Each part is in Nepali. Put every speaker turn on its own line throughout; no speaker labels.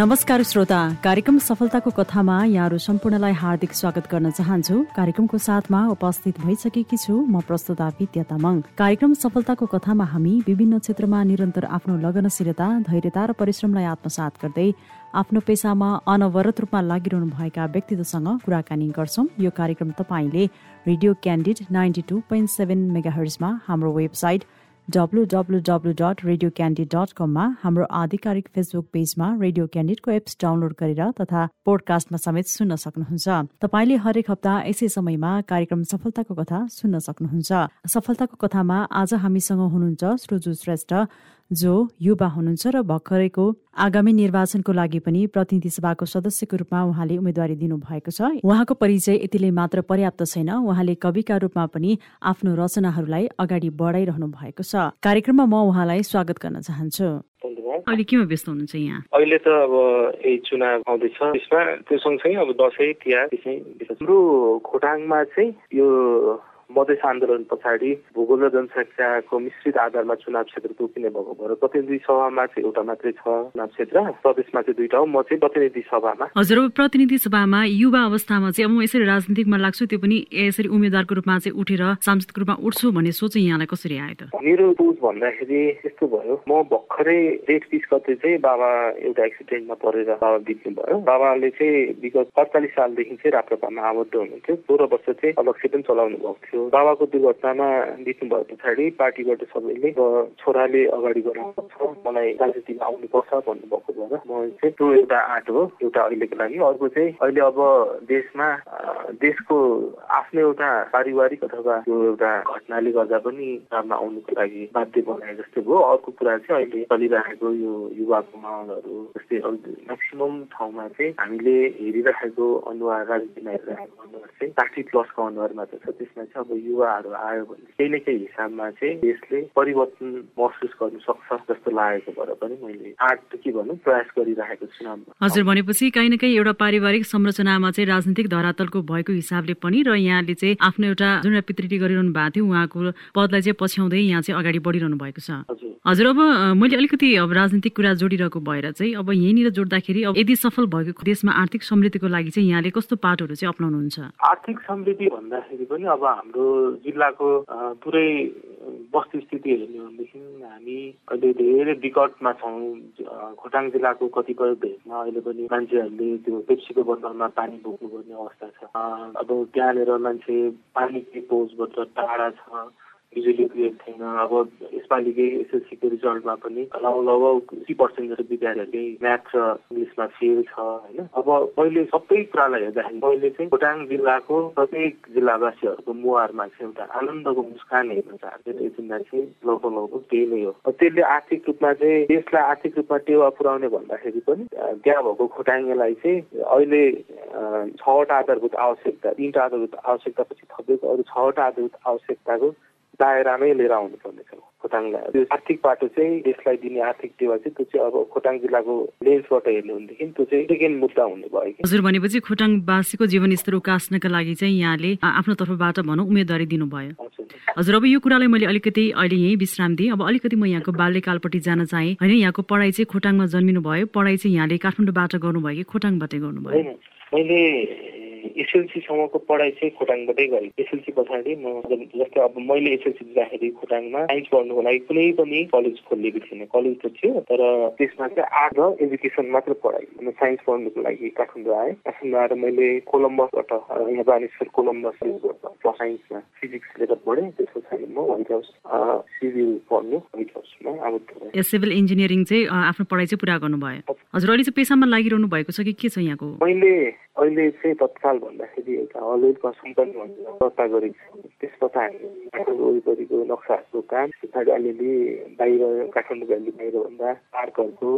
नमस्कार श्रोता कार्यक्रम सफलताको कथामा यहाँहरू सम्पूर्णलाई हार्दिक स्वागत गर्न चाहन्छु। कार्यक्रमको साथमा उपस्थित भइसकेकी छु म प्रस्तुता विद्या तामाङ। कार्यक्रम सफलताको कथामा हामी विभिन्न क्षेत्रमा निरन्तर आफ्नो लगनशीलता धैर्यता र परिश्रमलाई आत्मसात गर्दै आफ्नो पेसामा अनवरत रूपमा लागिरहनु भएका व्यक्तित्वसँग कुराकानी गर्छौँ। यो कार्यक्रम तपाईँले radio candid ninety two point seven mega हर्समा हाम्रो website W W dot radio candid dot कममा हाम्रो आधिकारिक फेसबुक पेजमा रेडियो क्यान्डिडको एप्स डाउनलोड गरेर तथा पोडकास्टमा समेत सुन्न सक्नुहुन्छ। तपाईँले हरेक हप्ता यसै समयमा कार्यक्रम सफलताको कथा सुन्न सक्नुहुन्छ। सफलताको कथामा आज हामीसँग हुनुहुन्छ श्रुजु श्रेष्ठ। जो युवा हुनुहुन्छ र भर्खरैको आगामी निर्वाचनको लागि पनि प्रतिनिधि सभाको सदस्यको रूपमा उहाँले उम्मेद्वारी दिनुभएको छ। उहाँको परिचय यतिले मात्र पर्याप्त छैन। उहाँले कविका रूपमा पनि आफ्नो रचनाहरूलाई अगाडि बढाइरहनु भएको छ। कार्यक्रममा म उहाँलाई स्वागत गर्न चाहन्छु। अहिले केमा व्यस्त हुनुहुन्छ यहाँ?
अहिले त अब यही चुनाव आउँदैछ। त्यसमा त्यो सँगसँगै अब दसैँ तिहार हाम्रो खोटाङमा चाहिँ यो मधेस आन्दोलन पछाडि भूगोल र जनसङ्ख्याको मिश्रित आधारमा चुनाव क्षेत्र तोकिने भएको भएर प्रतिनिधि सभामा चाहिँ एउटा मात्रै छ चुनाव क्षेत्र प्रदेशमा चाहिँ दुईटा हो। म चाहिँ प्रतिनिधि सभामा।
हजुर अब प्रतिनिधि सभामा युवा अवस्थामा चाहिँ अब म यसरी राजनीतिकमा लाग्छु त्यो पनि यसरी उम्मेद्वारको रूपमा चाहिँ उठेर सांसदको रूपमा उठ्छु भन्ने सोच यहाँलाई कसरी आयो त?
मेरो सोच भन्दाखेरि यस्तो भयो। म भर्खरै डेट तिस गते चाहिँ बाबा एउटा एक्सिडेन्टमा परेर बाबा बित्नु भयो बाबाले चाहिँ विगत अडचालिस सालदेखि चाहिँ राप्रपामा आबद्ध हुनुहुन्थ्यो। सोह्र वर्ष चाहिँ अलक्ष्य पनि चलाउनु भएको थियो। बाबाको दुर्घटनामा बित्नु भए पछाडि पार्टीबाट सबैले छोराले अगाडि बढाउनु मलाई राजनीतिमा आउनुपर्छ भन्नुभएको भएर म चाहिँ त्यो एउटा आँट हो एउटा अहिलेको लागि। अर्को चाहिँ अहिले अब देशमा देशको आफ्नो एउटा पारिवारिक अथवा त्यो एउटा घटनाले गर्दा पनि काममा आउनुको लागि बाध्य बनाए जस्तो भयो। अर्को कुरा चाहिँ अहिले चलिरहेको यो युवाको माहौलहरू जस्तै म्याक्सिमम् ठाउँमा चाहिँ हामीले हेरिरहेको अनुहार राजनीतिमा हेरिरहेको अनुहार चाहिँ साठी प्लसको अनुहार मात्र छ। त्यसमा चाहिँ अब युवाहरू आयो भने केही न केही हिसाबमा चाहिँ देशले परिवर्तन महसुस गर्नु सक्छ जस्तो लागेको भएर पनि मैले आर्ट के भनौँ प्रयास गरिरहेको छु
हजुर भनेपछि काहीँ न काहीँ एउटा पारिवारिक संरचनामा चाहिँ राजनीतिक धरातलको भएको हिसाबले पनि र यहाँले चाहिँ आफ्नो एउटा जुन पितृटी गरिरहनु भएको थियो उहाँको पदलाई चाहिँ पछ्याउँदै यहाँ चाहिँ अगाडि बढिरहनु भएको छ। हजुर। अब मैले अलिकति अब राजनीतिक कुरा जोडिरहेको भएर चाहिँ अब यहीँनिर जोड्दाखेरि अब यदि सफल भएको देशमा आर्थिक समृद्धिको लागि चाहिँ यहाँले कस्तो पाटोहरू चाहिँ अप्नाउनुहुन्छ?
आर्थिक समृद्धि भन्दाखेरि पनि अब हाम्रो जिल्लाको पुरै वस्तुस्थिति हेर्ने हो भनेदेखि हामी अहिले धेरै विकटमा छौँ। खोटाङ जिल्लाको कतिपय भेगमा अहिले पनि मान्छेहरूले त्यो पेप्सीको बोतलमा पानी बोक्नुपर्ने अवस्था छ। अब त्यहाँनिर मान्छे पानीको पोजबाट टाढा छ। बिजुली क्रिएट थिएन अब यसपालिकै एसएलसीको रिजल्टमा पनि लगभग लगभग सी पर्सेन्ट जस्तो विद्यार्थीहरूले म्याथ र इङ्ग्लिसमा फेल छ होइन? अब मैले सबै कुरालाई हेर्दाखेरि मैले चाहिँ खोटाङ जिल्लाको प्रत्येक जिल्लावासीहरूको मुहारमा चाहिँ एउटा आनन्दको मुस्कान हेर्न चाहन्छु। एजेन्डा चाहिँ लगभग लगभग त्यही नै हो। त्यसले आर्थिक रूपमा चाहिँ देशलाई आर्थिक रूपमा टेवा पुर्याउने भन्दाखेरि पनि त्यहाँ भएको खोटाङ्गेलाई चाहिँ अहिले छवटा आधारभूत आवश्यकता तिनवटा आधारभूत आवश्यकतापछि थपेको अरू छवटा आधारभूत आवश्यकताको दायरामै लिएर आउनुपर्ने छ खोटाङलाई। त्यो आर्थिक बाटो चाहिँ देशलाई दिने आर्थिक टेवा चाहिँ त्यो चाहिँ अब खोटाङ जिल्लाको लेन्सबाट हेर्नु भनेदेखि त्यो चाहिँ सेकेन्ड मुद्दा हुने भयो
हजुर भनेपछि खोटाङवासीको जीवनस्तर उकास्नका लागि चाहिँ यहाँले आफ्नो तर्फबाट भनौँ उम्मेदवारी दिनुभयो। हजुर। अब यो कुरालाई मैले अलिकति अहिले यहीँ विश्राम दिएँ। अब अलिकति म यहाँको बाल्यकालपट्टि जान चाहेँ। होइन यहाँको पढाइ चाहिँ खोटाङमा जन्मिनु भयो पढाइ चाहिँ यहाँले काठमाडौँबाट गर्नुभयो कि खोटाङबाटै गर्नुभयो?
मैले एसएलसीसम्मको पढाइ चाहिँ खोटाङबाटै गरेँ। एसएलसी पछाडि म जस्तै अब मैले एसएलसी दिँदाखेरि खोटाङमा साइन्स पढ्नुको लागि कुनै पनि कलेज खोलिएको थिएन। कलेज त थियो तर त्यसमा चाहिँ आर्ट र एजुकेसन मात्र पढाइ। म साइन्स पढ्नुको लागि काठमाडौँ आएँ। काठमाडौँ आएर मैले कोलम्बसबाट यहाँ बानेश्वर कोलम्बस साइन्समा फिजिक्स लिएर पढेँ त्यस पछाडि म व्हाइट हाउस सिभिल पढ्नु व्हाइट हाउसमा अब
सिभिल इन्जिनियरिङ चाहिँ आफ्नो पढाइ चाहिँ पुरा गर्नुभयो। हजुर अहिले चाहिँ पेसामा लागिरहनु भएको छ कि के छ यहाँको?
मैले अहिले चाहिँ तत्काल भन्दाखेरि एउटा हलवेल कम्पनी भनेर दर्ता गरेको छु त्यसबाट हामी वरिपरिको नक्साहरूको काम। पछाडि अलिअलि बाहिर काठमाडौँ भ्याली बाहिरभन्दा पार्कहरूको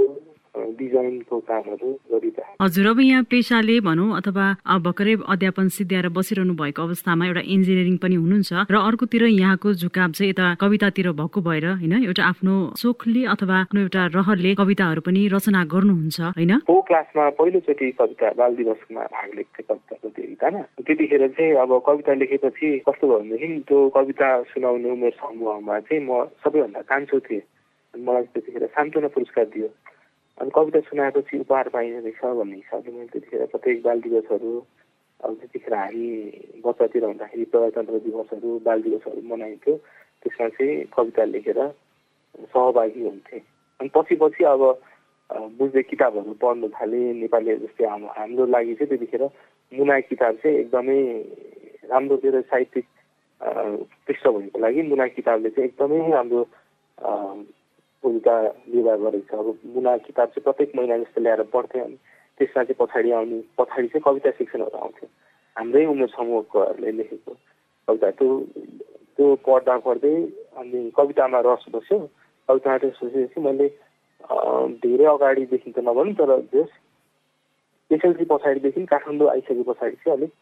डिजाइनको कामहरू गरिरहेको
हजुर अब यहाँ पेसाले भनौँ अथवा भर्खरै अध्यापन सिद्ध्याएर बसिरहनु भएको अवस्थामा एउटा इन्जिनियरिङ पनि हुनुहुन्छ र अर्कोतिर यहाँको झुकाव चाहिँ यता कवितातिर भएको भएर होइन एउटा आफ्नो सोखले अथवा आफ्नो एउटा रहरले कविताहरू पनि रचना गर्नुहुन्छ होइन?
को क्लासमा पहिलोचोटि कविता बाल दिवसमा भाग लिएको थिएँ कविता प्रतियोगितामा त्यतिखेर चाहिँ अब कविता लेखेपछि कस्तो भयो भनेदेखि त्यो कविता सुनाउने उमेर समूहमा चाहिँ म सबैभन्दा कान्छो थिएँ। मलाई त्यतिखेर सान्त्वना पुरस्कार दियो। अनि कविता सुनाएपछि उपहार पाइने रहेछ भन्ने हिसाबले मैले त्यतिखेर प्रत्येक बाल दिवसहरू अब त्यतिखेर हामी बच्चातिर हुँदाखेरि प्रजातन्त्र दिवसहरू बाल दिवसहरू मनाइन्थ्यो। त्यसमा चाहिँ कविता लेखेर सहभागी हुन्थे। अनि पछि पछि अब बुझ्दै किताबहरू पढ्नु थालेँ नेपाली जस्तै हाम्रो लागि चाहिँ त्यतिखेर मुना किताब चाहिँ एकदमै राम्रो तेरो साहित्यिक पृष्ठभूमिको लागि मुना किताबले चाहिँ एकदमै राम्रो भूमिका निर्वाह गरेको छ। अब मुना किताब चाहिँ प्रत्येक महिना जस्तो ल्याएर पढ्थेँ अनि त्यसमा चाहिँ पछाडि आउने पछाडि चाहिँ कविता सेक्सनहरू आउँथ्यो। हाम्रै उमेर समूहकोहरूले लेखेको कविता। त्यो त्यो पढ्दा पढ्दै अनि कवितामा रस बस्यो। कवितामा रस मैले धेरै अगाडिदेखि त नभनौँ तर जस एसएलसी पछाडिदेखि काठमाडौँ आइसके पछाडि चाहिँ अलिक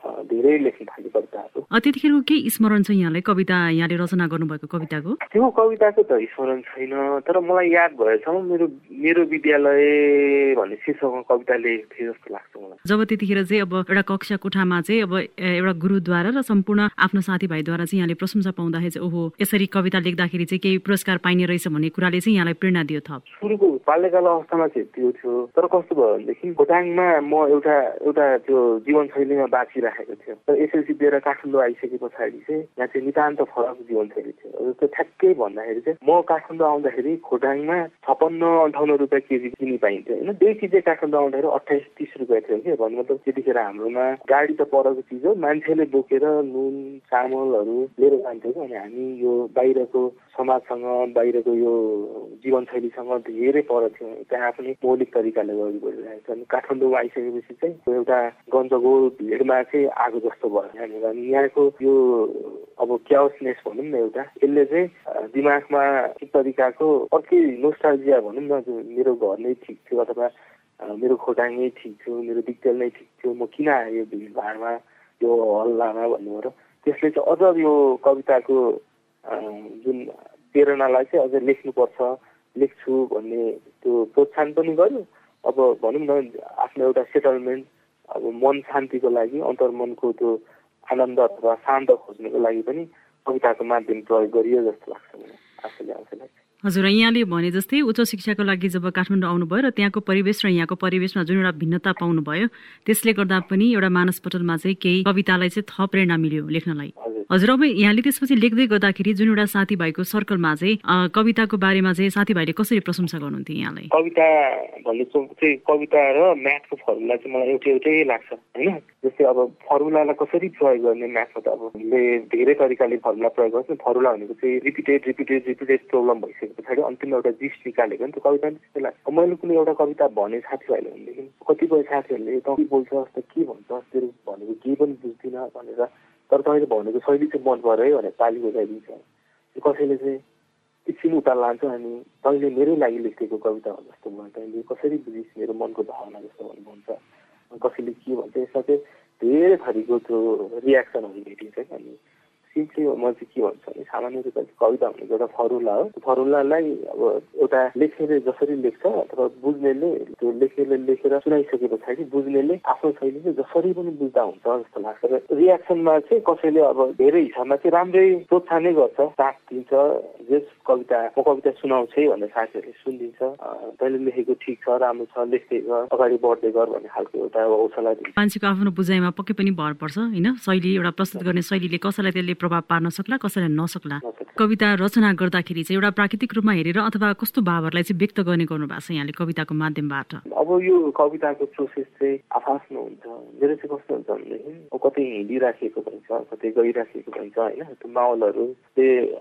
धेरै लेख्न थाल्यो कविताहरू।
त्यतिखेरको के स्मरण छ यहाँलाई? कविता यहाँले रचना गर्नुभएको कविताको?
त्यो कविताको त स्मरण छैन तर मलाई याद भएसम्म मेरो मेरो विद्यालय भन्ने शीर्षकमा कविता लेखेको थिएँ जस्तो लाग्छ मलाई।
जब त्यतिखेर चाहिँ अब एउटा कक्षा कोठामा चाहिँ अब एउटा गुरुद्वारा र सम्पूर्ण आफ्नो साथीभाइद्वारा चाहिँ यहाँले प्रशंसा पाउँदाखेरि चाहिँ ओहो यसरी कविता लेख्दाखेरि चाहिँ केही पुरस्कार पाइने रहेछ भन्ने कुराले चाहिँ यहाँलाई प्रेरणा दियो थप।
सुरुको बाल्यकाल अवस्थामा चाहिँ त्यो थियो तर कस्तो भयो भनेदेखि खोटाङमा म एउटा एउटा त्यो जीवनशैलीमा बाँचिरहेको राखेको थियो र एसएलसी दिएर काठमाडौँ आइसके पछाडि चाहिँ यहाँ चाहिँ नितान्त फरक जीवनशैली थियो त्यो ठ्याक्कै भन्दाखेरि चाहिँ म काठमाडौँ आउँदाखेरि खोटाङमा छपन्न अन्ठाउन्न रुपियाँ केजी किनि पाइन्थ्यो होइन चिज चाहिँ काठमाडौँ आउँदाखेरि अठाइस तिस रुपियाँ थियो कि भन्नु मतलब त्यतिखेर हाम्रोमा गाडी त परेको चिज हो मान्छेले बोकेर नुन चामलहरू लिएर जान्थ्यो कि अनि हामी यो बाहिरको समाजसँग बाहिरको यो जीवनशैलीसँग धेरै पर थियो। त्यहाँ पनि मौलिक तरिकाले अगाडि बढिरहेको अनि काठमाडौँ आइसकेपछि चाहिँ एउटा गन्जगो भिडमा चाहिँ आगो जस्तो भयो यहाँनिर। अनि यहाँको यो अब क्याउसनेस भनौँ न एउटा यसले चाहिँ दिमागमा एक तरिकाको अर्कै नोस्टालजिया भनौँ न मेरो घर नै ठिक थियो अथवा मेरो खोटाङ नै ठिक थियो मेरो दिक्तेल नै ठिक थियो म किन आएँ यो भिडभाडमा यो हल्लामा र त्यसले चाहिँ अझ यो कविताको जुन प्रेरणालाई चाहिँ अझ लेख्नुपर्छ लेख्छु भन्ने त्यो प्रोत्साहन पनि गर्यो अब भनौँ न आफ्नो एउटा सेटलमेन्ट अब मन शान्तिको लागि अन्तर्मनको त्यो आनन्द अथवा शान्त खोज्नुको लागि पनि कविताको माध्यम प्रयोग गरियो जस्तो लाग्छ मलाई। आफूले आफूलाई।
हजुर यहाँले भने जस्तै उच्च शिक्षाको लागि जब काठमाडौँ आउनुभयो र त्यहाँको परिवेश र यहाँको परिवेशमा जुन एउटा भिन्नता पाउनुभयो त्यसले गर्दा पनि एउटा मानस पटलमा चाहिँ केही कवितालाई चाहिँ थप प्रेरणा मिल्यो लेख्नलाई। हजुर। अब यहाँले त्यसपछि लेख्दै गर्दाखेरि जुन एउटा साथीभाइको सर्कलमा चाहिँ कविताको बारेमा चाहिँ साथीभाइले कसरी प्रशंसा गर्नुहुन्थ्यो यहाँलाई?
कविता भन्ने चाहिँ कविता र म्याथको फर्मुला चाहिँ मलाई एउटै एउटै लाग्छ होइन? जस्तै अब फर्मुलालाई कसरी प्रयोग गर्ने म्याथमा त अब हामीले धेरै तरिकाले फर्मुला प्रयोग गर्छ। फर्मुला भनेको चाहिँ रिपिटेड रिपिटेड रिपिटेड प्रब्लम भइसके पछाडि अन्तिम एउटा जिस निकालेको नि त कविता त्यस्तै लाग्छ। मैले कुनै एउटा कविता भने साथीभाइले भनेदेखि कतिपय साथीहरूले त के बोल्छ जस्तो के भन्छ तेरो भनेको केही पनि बुझ्दिनँ भनेर तर तपाईँले भनेको शैली चाहिँ मन पऱ्यो है भनेर ताली बजाइदिन्छ। कसैले चाहिँ एकछिन उता लान्छ अनि तैँले मेरै लागि लेखेको कविता हो जस्तो भयो तैँले कसरी बुझिस् मेरो मनको भावना जस्तो भन्नु भन्छ कसैले के भन्छ यसमा चाहिँ धेरै थरीको त्यो रियाक्सनहरू भेटिन्छ अनि सिम्पली म चाहिँ के भन्छु भने सामान्य रूपमा कविता भनेको एउटा फर्मुला हो। त्यो फर्मुलालाई अब एउटा लेख्नेले जसरी लेख्छ अथवा बुझ्नेले त्यो लेख्नेले लेखेर सुनाइसके पछाडि बुझ्नेले आफ्नो शैलीले जसरी पनि बुझ्दा हुन्छ जस्तो लाग्छ। र रियाक्सनमा चाहिँ कसैले अब धेरै हिसाबमा चाहिँ राम्रै प्रोत्साहनै गर्छ साथ दिन्छ जस कविता म कविता सुनाउँछ भनेर साथीहरूले सुनिदिन्छ। तैँले लेखेको ठिक छ राम्रो छ लेख्दै गर अगाडि बढ्दै गर भन्ने खालको एउटा हौसला दिन्छ।
मान्छेको आफ्नो बुझाइमा पक्कै पनि भर पर्छ होइन? शैली एउटा प्रस्तुत गर्ने शैलीले कसैलाई त्यसले प्रभाव पार्न सक्ला कसैलाई नसक्ला। कविता रचना गर्दाखेरि चाहिँ एउटा प्राकृतिक रूपमा हेरेर अथवा कस्तो भावहरूलाई चाहिँ व्यक्त गर्ने गर्नु भएको छ यहाँले कविताको माध्यमबाट?
अब यो कविताको प्रोसेस चाहिँ आफ्नो हुन्छ। मेरो चाहिँ कस्तो हुन्छ भनेदेखि कतै हिँडिराखेको पनि छ कतै गइराखेको पनि छ होइन? त्यो माहौलहरू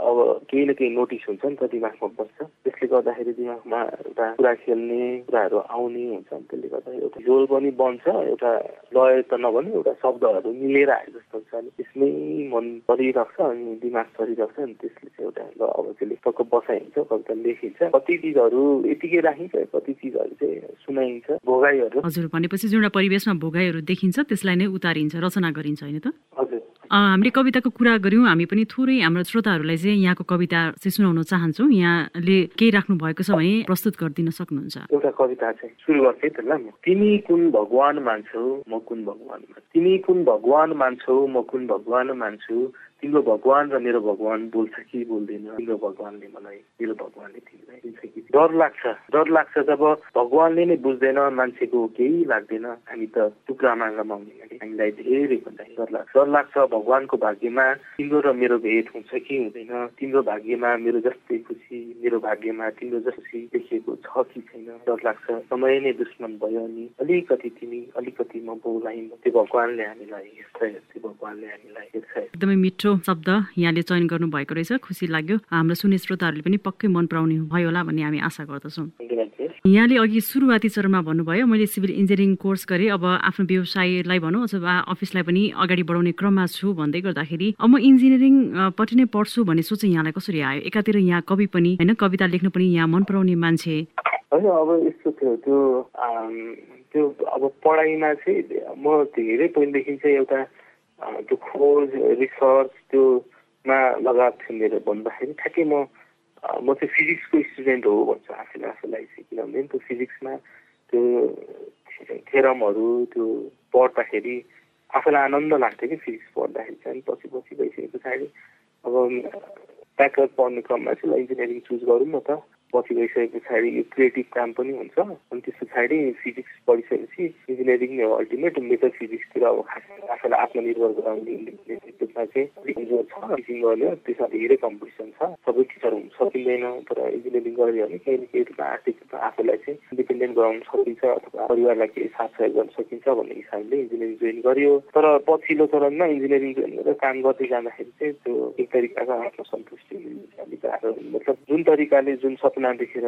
अब केही न केही नोटिस हुन्छ नि त दिमागमा बस्छ। त्यसले गर्दाखेरि दिमागमा एउटा कुरा खेल्ने कुराहरू आउने हुन्छ। त्यसले गर्दाखेरि एउटा जोल पनि बन्छ एउटा लय त नभने एउटा शब्दहरू मिलेर आए जस्तो हुन्छ। अनि त्यसमै मन परिरहेको छ अनि दिमाग चलिरहेको छ अनि त्यसले चाहिँ एउटा ल अब चाहिँ लेखकको बसाइन्छ कविता लेखिन्छ। कति चिजहरू यतिकै राखिन्छ कति चिजहरू चाहिँ सुनाइन्छ भोगाईहरू।
हजुर भनेपछि जुन परिवेशमा भोगाईहरू देखिन्छ त्यसलाई नै उतारिन्छ रचना गरिन्छ होइन त?
हजुर।
हामीले कविताको कुरा गऱ्यौँ हामी पनि थोरै हाम्रो श्रोताहरूलाई चाहिँ यहाँको कविता चाहिँ सुनाउन चाहन्छौँ। यहाँले केही राख्नु भएको छ भने प्रस्तुत गरिदिन सक्नुहुन्छ।
एउटा कविता चाहिँ सुरु गर्छु त ल तिमी कुन भगवान मान्छौ म कुन भगवान तिमी कुन भगवान मान्छौ म कुन भगवान मान्छु। तिम्रो भगवान र मेरो भगवान बोल्छ कि बोल्दैन? तिम्रो भगवानले मलाई मेरो भगवानले तिमीलाई दिन्छ कि डर लाग्छ। डर लाग्छ जब भगवानले नै बुझ्दैन मान्छेको केही लाग्दैन। हामी त टुक्रामा रमाउने हामीलाई धेरै भन्दा डर लाग्छ। डर लाग्छ भगवानको भाग्यमा तिम्रो र मेरो भेट हुन्छ कि हुँदैन? तिम्रो भाग्यमा मेरो जस्तै खुसी मेरो भाग्यमा तिम्रो जस्तै देखिएको छ कि छैन? डर लाग्छ। समय नै दुश्मन भयो अनि अलिकति तिमी अलिकति म बोलाइ त्यो भगवानले हामीलाई हेर्छ त्यो भगवानले हामीलाई हेर्छ।
एकदमै मिठो मिठो शब्द यहाँले चयन गर्नु भएको रहेछ। खुसी लाग्यो। हाम्रो सुने श्रोताहरूले पनि पक्कै मन पराउने भयो होला भन्ने हामी आशा गर्दछौँ। यहाँले अघि सुरुवाती चरणमा भन्नुभयो मैले सिभिल इन्जिनियरिङ कोर्स गरेँ। अब आफ्नो व्यवसायलाई भनौँ अथवा अफिसलाई पनि अगाडि बढाउने क्रममा छु। भन्दै गर्दाखेरि अब म इन्जिनियरिङपट्टि नै पढ्छु भन्ने सोच यहाँलाई कसरी आयो? एकातिर यहाँ कवि पनि होइन? कविता लेख्नु पनि यहाँ मन पराउने मान्छे।
होइन अब यस्तो थियो। त्यो त्यो अब पढाइमा चाहिँ म धेरै पहिलेदेखि चाहिँ एउटा त्यो खोज रिसर्च त्योमा लगाएको थियो मेरो भन्दाखेरि ठ्याक्कै म म चाहिँ फिजिक्सको स्टुडेन्ट हो भन्छु आफूलाई आफूलाई चाहिँ किनभने त्यो फिजिक्समा त्यो थेरमहरू त्यो पढ्दाखेरि आफूलाई आनन्द लाग्थ्यो कि फिजिक्स पढ्दाखेरि चाहिँ। पछि पछि गइसके पछाडि अब ब्याकअप पढ्ने क्रममा चाहिँ इन्जिनियरिङ चुज गरौँ न त। पछि गइसके पछाडि यो क्रिएटिभ काम पनि हुन्छ। अनि त्यस पछाडि फिजिक्स पढिसकेपछि इन्जिनियरिङ अल्टिमेट मेथड फिजिक्सतिर अब खास आफूलाई आत्मनिर्भर गराउने त्यसमा चाहिँ अलिक जोड छ टिचिङ गर्ने त्यसमा धेरै कम्पिटिसन छ। सबै टिचर हुन सकिँदैन तर इन्जिनियरिङ गऱ्यो भने केही न केही रूपमा आर्थिक रूपमा आफूलाई चाहिँ इन्डिपेन्डेन्ट गराउन सकिन्छ अथवा परिवारलाई केही साथ सहयोग गर्न सकिन्छ भन्ने हिसाबले इन्जिनियरिङ जोइन गरियो। तर पछिल्लो चरणमा इन्जिनियरिङ जोइन गरेर काम गर्दै जाँदाखेरि चाहिँ त्यो एक तरिकाको आत्मसन्तुष्टि मतलब जुन तरिकाले जुन सप देखेर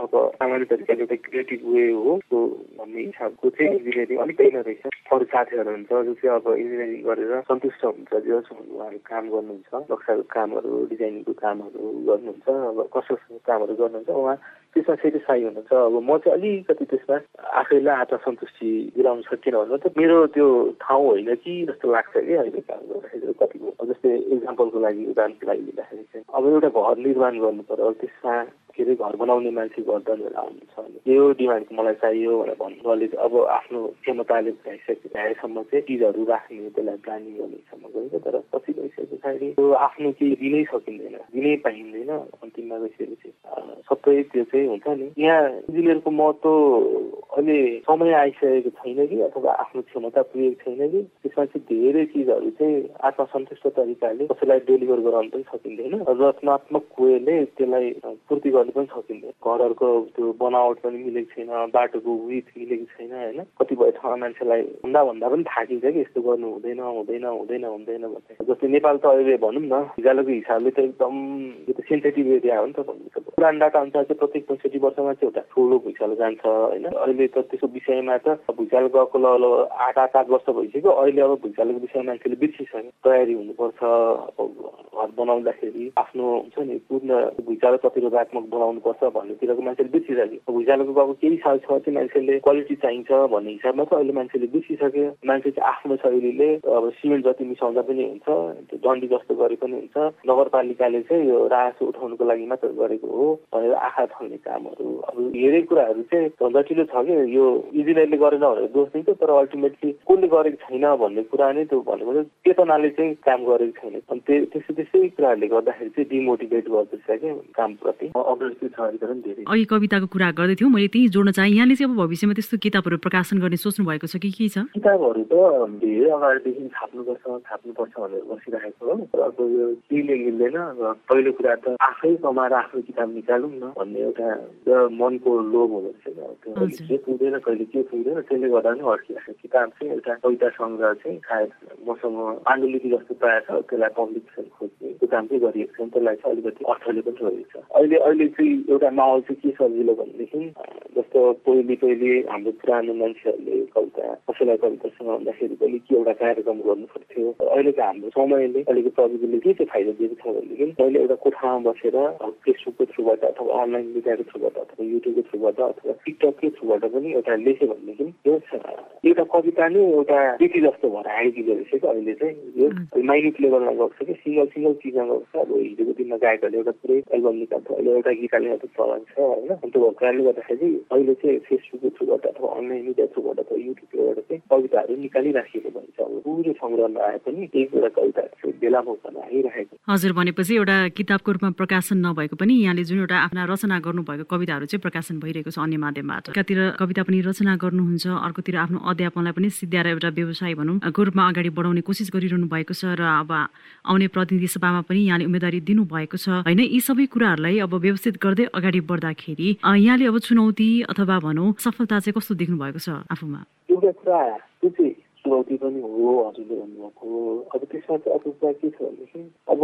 अब सामान्य तरिकाले एउटा क्रिएटिभ वे हो त्यो भन्ने हिसाबको चाहिँ इन्जिनियरिङ अलिक होइन रहेछ। अरू साथीहरू हुन्छ जो चाहिँ अब इन्जिनियरिङ गरेर सन्तुष्ट हुन्छ जस उहाँहरू काम गर्नुहुन्छ नक्साको कामहरू डिजाइनिङको कामहरू गर्नुहुन्छ अब कस्तो कामहरू गर्नुहुन्छ उहाँ त्यसमा सेटिस्फाई हुनुहुन्छ। अब म चाहिँ अलिकति त्यसमा आफैलाई आत्मसन्तुष्टि दिलाउन सकिनँ भन्नु त मेरो त्यो ठाउँ होइन कि जस्तो लाग्छ कि अहिले काम गर्दाखेरि कतिको। जस्तै इक्जाम्पलको लागि उदाहरणको लागि लिँदाखेरि चाहिँ अब एउटा घर निर्माण गर्नु पर्यो त्यसमा के अरे घर बनाउने मान्छे गर्दनहरू आउनुहुन्छ भने यो डिमान्ड मलाई चाहियो भनेर भन्नुले अब आफ्नो क्षमताले भ्याइसके भ्याएसम्म चाहिँ चिजहरू राख्ने त्यसलाई प्लानिङ गर्नेसम्म गएको तर पछि गइसके पछाडि त्यो आफ्नो केही दिनै सकिँदैन दिनै पाइँदैन अन्तिममा गइसकेपछि सबै त्यो चाहिँ हुन्छ नि। यहाँ इन्जिनियरको महत्त्व अहिले समय आइसकेको छैन कि अथवा आफ्नो क्षमता पुगेको छैन कि त्यसमा चाहिँ धेरै चिजहरू चाहिँ आत्मसन्तुष्ट तरिकाले कसैलाई डेलिभर गराउनु पनि सकिँदैन रचनात्मक वेले त्यसलाई पूर्ति गर्नु पनि सकिँदैन घरहरूको त्यो बनावट पनि मिलेको छैन बाटोको विथ मिलेको छैन होइन कतिपय ठाउँमा मान्छेलाई भन्दा भन्दा पनि थाकिन्छ कि यस्तो गर्नु हुँदैन हुँदैन हुँदैन हुँदैन भन्ने जस्तै नेपाल त अहिले भनौँ न हिजोको हिसाबले त एकदम यो त सेन्सिटिभ एरिया हो नि त भन्नु पुरानो डाटा अनुसार चाहिँ प्रत्येक पैँसठी वर्षमा चाहिँ एउटा ठुलो भुइँचालो जान्छ होइन अहिले त त्यसको विषयमा त भुइँचालो गएको ल आठ आठ आठ वर्ष भइसक्यो। अहिले अब भुइँचालोको विषयमा मान्छेले बिर्सिसक्यो तयारी हुनुपर्छ। घर बनाउँदाखेरि आफ्नो हुन्छ नि पूर्ण भुइँचालो प्रतिरोधात्मक बनाउनुपर्छ भन्नेतिरको मान्छेले बिर्सिसक्यो भुइँचालोको अब केही साल छ चाहिँ मान्छेले क्वालिटी चाहिन्छ भन्ने हिसाबमा चाहिँ अहिले मान्छेले बिर्सिसक्यो मान्छे चाहिँ आफ्नो शैलीले अब सिमेन्ट जति मिसाउँदा पनि हुन्छ डन्डी जस्तो गरे पनि हुन्छ। नगरपालिकाले चाहिँ यो रास उठाउनुको लागि मात्र गरेको हो भनेर आँखा थल्ने कामहरू। अब धेरै कुराहरू चाहिँ झन्झटिलो छ कि? यो इन्जिनियरले गरेन भनेर दोष दिन्छ तर अल्टिमेटली कसले गरेको छैन भन्ने कुरा नै त्यो भनेको चाहिँ चेतनाले चाहिँ काम गरेको छैन। अनि त्यस्तो त्यस्तै कुराहरूले गर्दाखेरि चाहिँ डिमोटिभेट गर्दछ क्या कामप्रति।
अघि कविताको कुरा गर्दै थियौँ मैले त्यही जोड्न चाहेँ। यहाँले चाहिँ अब भविष्यमा त्यस्तो किताबहरू प्रकाशन गर्ने सोच्नु भएको छ कि के छ?
किताबहरू त धेरै अगाडिदेखि छाप्नुपर्छ छाप्नुपर्छ भनेर बसिरहेको हो। अब यो केहीले मिल्दैन। र पहिलो कुरा त आफै कमाएर आफ्नो किताब निकालौँ न भन्ने एउटा मनको लोभ हुँदो रहेछ। पुग्दैन कहिले के पुग्दैन त्यसले गर्दा नै अड्किरहेको किताब चाहिँ एउटा कविता सङ्ग्रह चाहिँ सायद मसँग पाण्डुलिपि जस्तो तयार छ त्यसलाई पब्लिकेसन खोज्ने त्यो काम चाहिँ गरिएको छ। त्यसलाई चाहिँ अलिकति अर्थले पनि छोडेको छ। अहिले अहिले चाहिँ एउटा माहौल चाहिँ के सजिलो भनेदेखि जस्तो पहिले पहिले हाम्रो पुरानो मान्छेहरूले कविता कसैलाई कविता सुनाउँदाखेरि पनि के एउटा कार्यक्रम गर्नु पर्थ्यो। अहिलेको हाम्रो समयले अहिलेको प्रविधिले के चाहिँ फाइदा दिएको छ भनेदेखि पहिले एउटा कोठामा बसेर फेसबुकको थ्रुबाट अथवा अनलाइन मिडियाको थ्रुबाट अथवा युट्युब कविताहरूको थ्रुबाट अथवा टिकटककै थ्रुबाट पनि एउटा लेख्यो भनेदेखि यो एउटा कविता नै एउटा कृति जस्तो भएर आइदिँदो रहेछ कि अहिले चाहिँ। यो माइन्युट लेभलमा गएको छ कि सिङ्गल सिङ्गल चिजमा गएको छ। अब हिजोको दिनमा गायकहरूले एउटा पुरै एल्बम निकाल्छ अहिले एउटा गीत मात्रै चलन छ होइन। त्यो भएको कारणले गर्दाखेरि अहिले चाहिँ फेसबुकको थ्रुबाट अथवा अनलाइन मिडिया थ्रुबाट अथवा युट्युबबाट चाहिँ कविताहरू निकालिराखिएको भन्छ। अब पुरै सङ्ग्रहमा आए पनि एक एउटा कविताहरू चाहिँ बेला मौकामा आइरहेको।
हजुर भनेपछि एउटा किताबको रूपमा प्रकाशन नभएको पनि यहाँले जुन एउटा आफ्ना रचना गर्नुभएको कविताहरू चाहिँ प्रकाशन भइरहेको छ अन्य माध्यमबाट। कविता पनि रचना गर्नुहुन्छ। अर्कोतिर आफ्नो अध्यापनलाई पनि सिद्ध्याएर एउटा व्यवसाय भनौँ रूपमा अगाडि बढाउने कोसिस गरिरहनु भएको छ र अब आउने प्रतिनिधि सभामा पनि यहाँले उम्मेदवारी दिनुभएको छ। होइन यी सबै कुराहरूलाई अब व्यवस्थित गर्दै अगाडि बढ्दाखेरि यहाँले अब चुनौती अथवा भनौँ सफलता चाहिँ कस्तो देख्नु भएको छ आफूमा?
चुनौती पनि हो हजुरले भन्नुभएको अब त्यसमा चाहिँ अर्को कुरा के छ भनेदेखि अब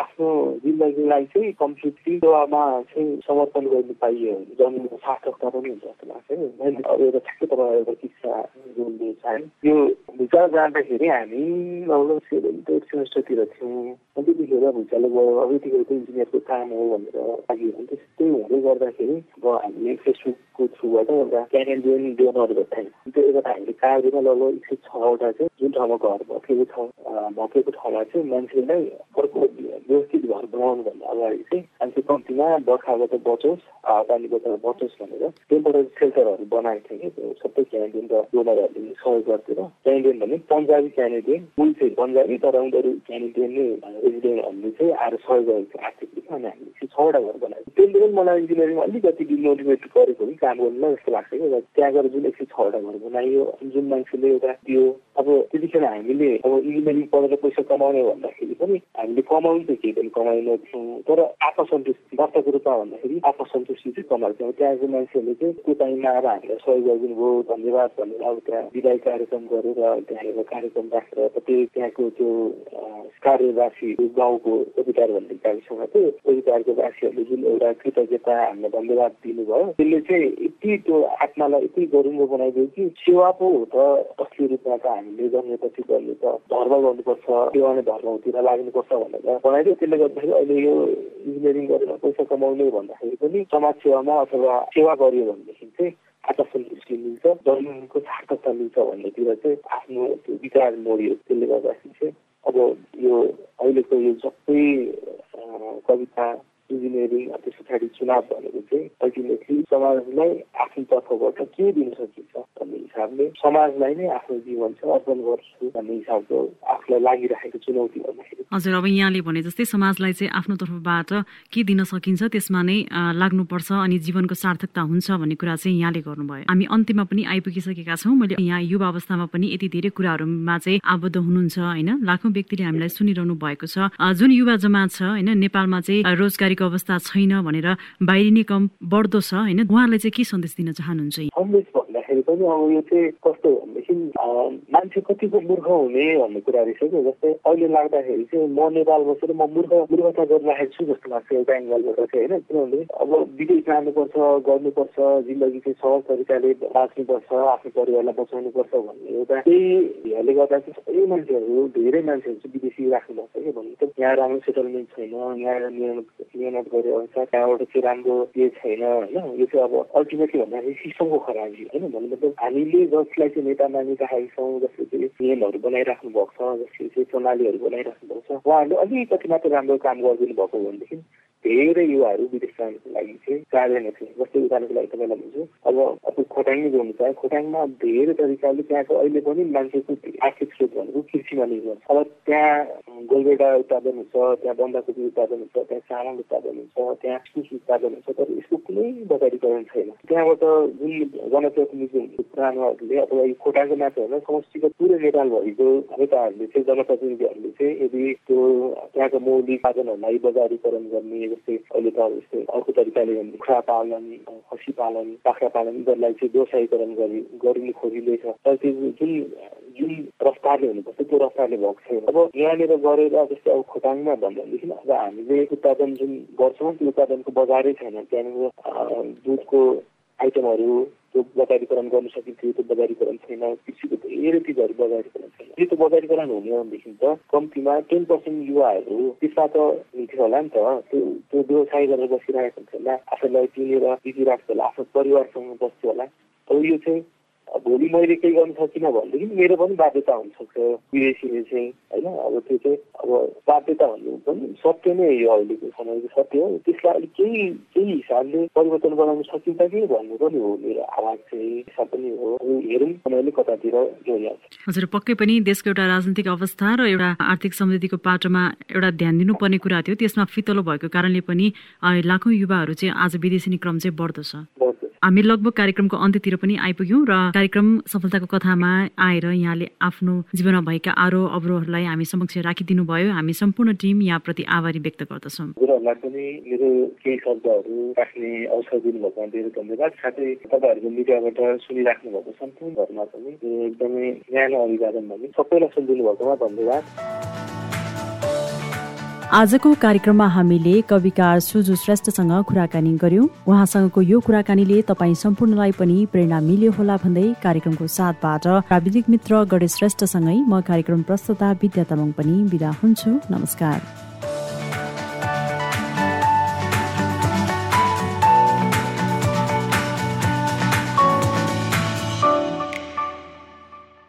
आफ्नो जिन्दगीलाई चाहिँ कम्प्लिटली सेवामा चाहिँ समर्पण गर्नु पाइयो। भने जन्मको सार्थकता पनि हुन्छ जस्तो लाग्छ मैले अब एउटा ठ्याक्कै तपाईँ एउटा किस्सा जोड्ने चाहेँ त्यो भुइँचालो जाँदाखेरि हामी लगभग सेभेन्थ एट सेमेस्टरतिर थियौँ। अनि त्यतिखेर भुइँचालो गयो अब यतिखेर इन्जिनियरको काम हो भनेर लाग्यो भने त्यस्तै हुँदै गर्दाखेरि अब हामीले फेसबुकको थ्रुबाट एउटा क्यानेडियन डोनर भेटायौँ त्यो एउटा हामीले कार्यमा लगभग एक सय छवटा चाहिँ जुन ठाउँमा घर भकेको ठाउँ भकेको ठाउँमा चाहिँ मान्छेलाई अर्को व्यवस्थित घर बनाउनुभन्दा अगाडि चाहिँ मान्छे कम्तीमा बर्खाबाट बचोस् पानीबाट बचोस् भनेर त्यहाँबाट सेल्टरहरू बनाएको थियो कि सबै क्यानेडियन र डोनरहरूले सहयोग गर्थ्यो र क्यानेडियन भने पन्जाबी क्यानेडियन मूल चाहिँ पन्जाबी तर उनीहरू क्यानेडियन नै रेजिडेन्टहरूले चाहिँ आएर सहयोग गरेको आर्थिक रूपमा अनि हामीले छवटा घर बनाएको त्यसले पनि मलाई इन्जिनियरिङ अलिकति डिमोटिभेट गरेको कि काम गर्नुलाई जस्तो लाग्छ कि त्यहाँ गएर जुन एक सय छवटा घर बनाइयो जुन मान्छेले एउटा त्यो अब त्यतिखेर हामीले अब इन्जिनियरिङ पढेर पैसा कमाउने भन्दाखेरि पनि हामीले कमाउनु त केही पनि कमाएनौँ थियौँ तर आत्मसन्तुष्टि वास्तवको रूपमा भन्दाखेरि आत्मसन्तुष्टि चाहिँ कमाएको थियौँ। त्यहाँको मान्छेहरूले चाहिँ त्यो टाइममा अब हामीलाई सहयोग गरिदिनु भयो धन्यवाद भनेर अब त्यहाँ विदाय कार्यक्रम गरेर त्यहाँ कार्यक्रम राखेर त्यो त्यहाँको त्यो कार्यवासी गाउँको अधिकार भन्ने गाविसमा थियो अधिकारको वासीहरूले जुन एउटा कृतज्ञता हामीलाई धन्यवाद दिनुभयो त्यसले चाहिँ यति त्यो आत्मालाई यति गरुङ्गो बनाइदियो कि सेवा पो हो त असली रूपमा त हामीले जन्मेपछि गर्ने त धर्म गर्नुपर्छ सेवा नै धर्मतिर लाग्नुपर्छ भनेर बनाइदियो। त्यसले गर्दाखेरि अहिले यो इन्जिनियरिङ गरेर पैसा कमाउने भन्दाखेरि पनि समाज सेवामा अथवा सेवा गरियो भनेदेखि चाहिँ आत्मसन्तुष्टि मिल्छ जन्मको सार्थकता मिल्छ भन्नेतिर चाहिँ आफ्नो त्यो विचार मोडियो त्यसले गर्दाखेरि चाहिँ अब यो अहिलेको यो सबै कविता इन्जिनियरिङ त्यस पछाडि चुनाव भनेको चाहिँ अल्टिमेटली समाजलाई आफ्नो तर्फबाट के दिन सकिन्छ भन्ने हिसाबले समाजलाई नै आफ्नो जीवन चाहिँ अर्पण गर्छु भन्ने हिसाबको आफूलाई लागिरहेको चुनौती भन्दाखेरि।
हजुर अब यहाँले भने जस्तै समाजलाई चाहिँ आफ्नो तर्फबाट के दिन सकिन्छ त्यसमा नै लाग्नुपर्छ अनि जीवनको सार्थकता हुन्छ भन्ने कुरा चाहिँ यहाँले गर्नुभयो। हामी अन्त्यमा पनि आइपुगिसकेका छौँ। मैले यहाँ युवा अवस्थामा पनि यति धेरै कुराहरूमा चाहिँ आबद्ध हुनुहुन्छ होइन? लाखौँ व्यक्तिले हामीलाई सुनिरहनु भएको छ। जुन युवा जमात छ होइन? नेपालमा चाहिँ रोजगारी नोकरीको अवस्था छैन भनेर बाहिरिने कम बढ्दो छ होइन? उहाँलाई चाहिँ के सन्देश दिन चाहनुहुन्छ
पनि अब यो चाहिँ कस्तो भनेदेखि मान्छे कतिको मूर्ख हुने भन्ने कुरा रहेछ कि। जस्तै अहिले लाग्दाखेरि चाहिँ म नेपाल बसेर म मूर्ख मूर्खता गरिराखेको छु जस्तो लाग्छ एउटा एङ्गलबाट चाहिँ होइन? किनभने अब विदेश जानुपर्छ गर्नुपर्छ जिन्दगी चाहिँ सहज तरिकाले बाँच्नुपर्छ आफ्नो परिवारलाई बचाउनुपर्छ भन्ने एउटा त्यहीले गर्दा चाहिँ सबै मान्छेहरू धेरै मान्छेहरू चाहिँ विदेशी राख्नुपर्छ कि भन्नु त यहाँ राम्रो सेटलमेन्ट छैन यहाँ मिहिनेत गरे अनुसार त्यहाँबाट चाहिँ राम्रो के छैन होइन? यो चाहिँ अब अल्टिमेटली भन्दाखेरि सिस्टमको खराबी होइन? भन्नु मतलब हामीले जसलाई चाहिँ नेता मानिराखेका छौँ जसले चाहिँ नियमहरू बनाइराख्नु भएको छ जसले चाहिँ प्रणालीहरू बनाइराख्नु भएको छ उहाँहरूले अलिकति मात्र राम्रो काम गरिदिनु भएको भनेदेखि धेरै युवाहरू विदेश जानुको लागि चाहिँ जाँदैन थिए। जस्तै उदाहरणको लागि तपाईँलाई भन्छु। अब अब खोटाङ नै जोड्नु चाहे खोटाङमा धेरै तरिकाले त्यहाँको अहिले पनि मान्छेको आर्थिक स्रोत भनेको कृषिमा निर्भर अब त्यहाँ गोलबेडा उत्पादन हुन्छ त्यहाँ बन्दाकोपी उत्पादन हुन्छ त्यहाँ चामल उत्पादन हुन्छ त्यहाँ इस्कुस उत्पादन हुन्छ तर यसको कुनै बजारीकरण छैन। त्यहाँबाट जुन जनप्रतिनिधि पुरानोहरूले अथवा यो खोटाङको होइन समष्टिको पुरै नेपालभरिको नेताहरूले चाहिँ जनप्रतिनिधिहरूले चाहिँ यदि त्यो त्यहाँको मौलिक उत्पादनहरूलाई बजारीकरण गर्ने जस्तै अहिले त जस्तै अर्को तरिकाले भने कुखुरा पालन खसी पालन बाख्रा पालन यिनीहरूलाई चाहिँ व्यवसायीकरण गरी गरिने खोजिँदैछ तर त्यो जुन जुन रफ्तारले हुनुपर्छ त्यो रफ्तारले भएको छैन अब यहाँनिर गरेर जस्तै अब खोटाङमा भन्दादेखि अब हामीले उत्पादन जुन गर्छौँ त्यो उत्पादनको बजारै छैन त्यहाँनिर दुधको आइटमहरू त्यो बजारीकरण गर्न सकिन्थ्यो त्यो बजारीकरण छैन कृषिको धेरै चिजहरू बजारीकरण छैन। यो त बजारीकरण हुने हो भनेदेखि त कम्तीमा टेन पर्सेन्ट युवाहरू त्यसमा त हुन्थ्यो होला नि त। त्यो त्यो व्यवसाय गरेर बसिरहेको हुन्छ होला आफूलाई किनेर बितिरहेको होला आफ्नो परिवारसँग बस्थ्यो होला। अब यो चाहिँ भोलि मैले केही गर्नु सकिनँ भनेदेखि मेरो पनि बाध्यता हुनसक्छ विदेशीले चाहिँ होइन? अब त्यो चाहिँ अब बाध्यता भन्नु पनि सत्य नै यो अहिलेको समयको सत्य हो। त्यसलाई अलिक केही केही हिसाबले परिवर्तन गराउन सकिन्छ कि भन्नु पनि हो मेरो आवाज चाहिँ। हिस्सा पनि हो। हेरौँ समयले कतातिर गइहाल्छ
हजुर पक्कै पनि देशको एउटा राजनीतिक अवस्था र एउटा आर्थिक समृद्धिको पाटोमा एउटा ध्यान दिनुपर्ने कुरा थियो। त्यसमा फितलो भएको कारणले पनि लाखौँ युवाहरू चाहिँ आज विदेशी क्रम चाहिँ बढ्दो छ हामी लगभग कार्यक्रमको अन्त्यतिर पनि आइपुग्यौँ र कार्यक्रम सफलताको कथामा आएर यहाँले आफ्नो जीवनमा भएका आरोह अवरोहहरूलाई हामी समक्ष राखिदिनु भयो हामी सम्पूर्ण टिम यहाँप्रति आभारी व्यक्त गर्दछौँ।
पनि मेरो केही शब्दहरू राख्ने अवसर दिनुभएकोमा धेरै धन्यवाद। साथै तपाईँहरूको मिडियाबाट सुनिराख्नु भएको सम्पूर्णहरूमा पनि एकदमै न्यानो अभिवादन भने सबैलाई सुनिदिनु भएकोमा धन्यवाद।
आजको कार्यक्रममा हामीले कविकार सुजु श्रेष्ठसँग कुराकानी गर्यौं। उहाँसँगको यो कुराकानीले तपाईँ सम्पूर्णलाई पनि प्रेरणा मिल्यो होला भन्दै कार्यक्रमको साथबाट। प्राविधिक मित्र गणेश श्रेष्ठसँगै म कार्यक्रम प्रस्तुता विद्या तामाङ पनि विदा हुन्छु। नमस्कार।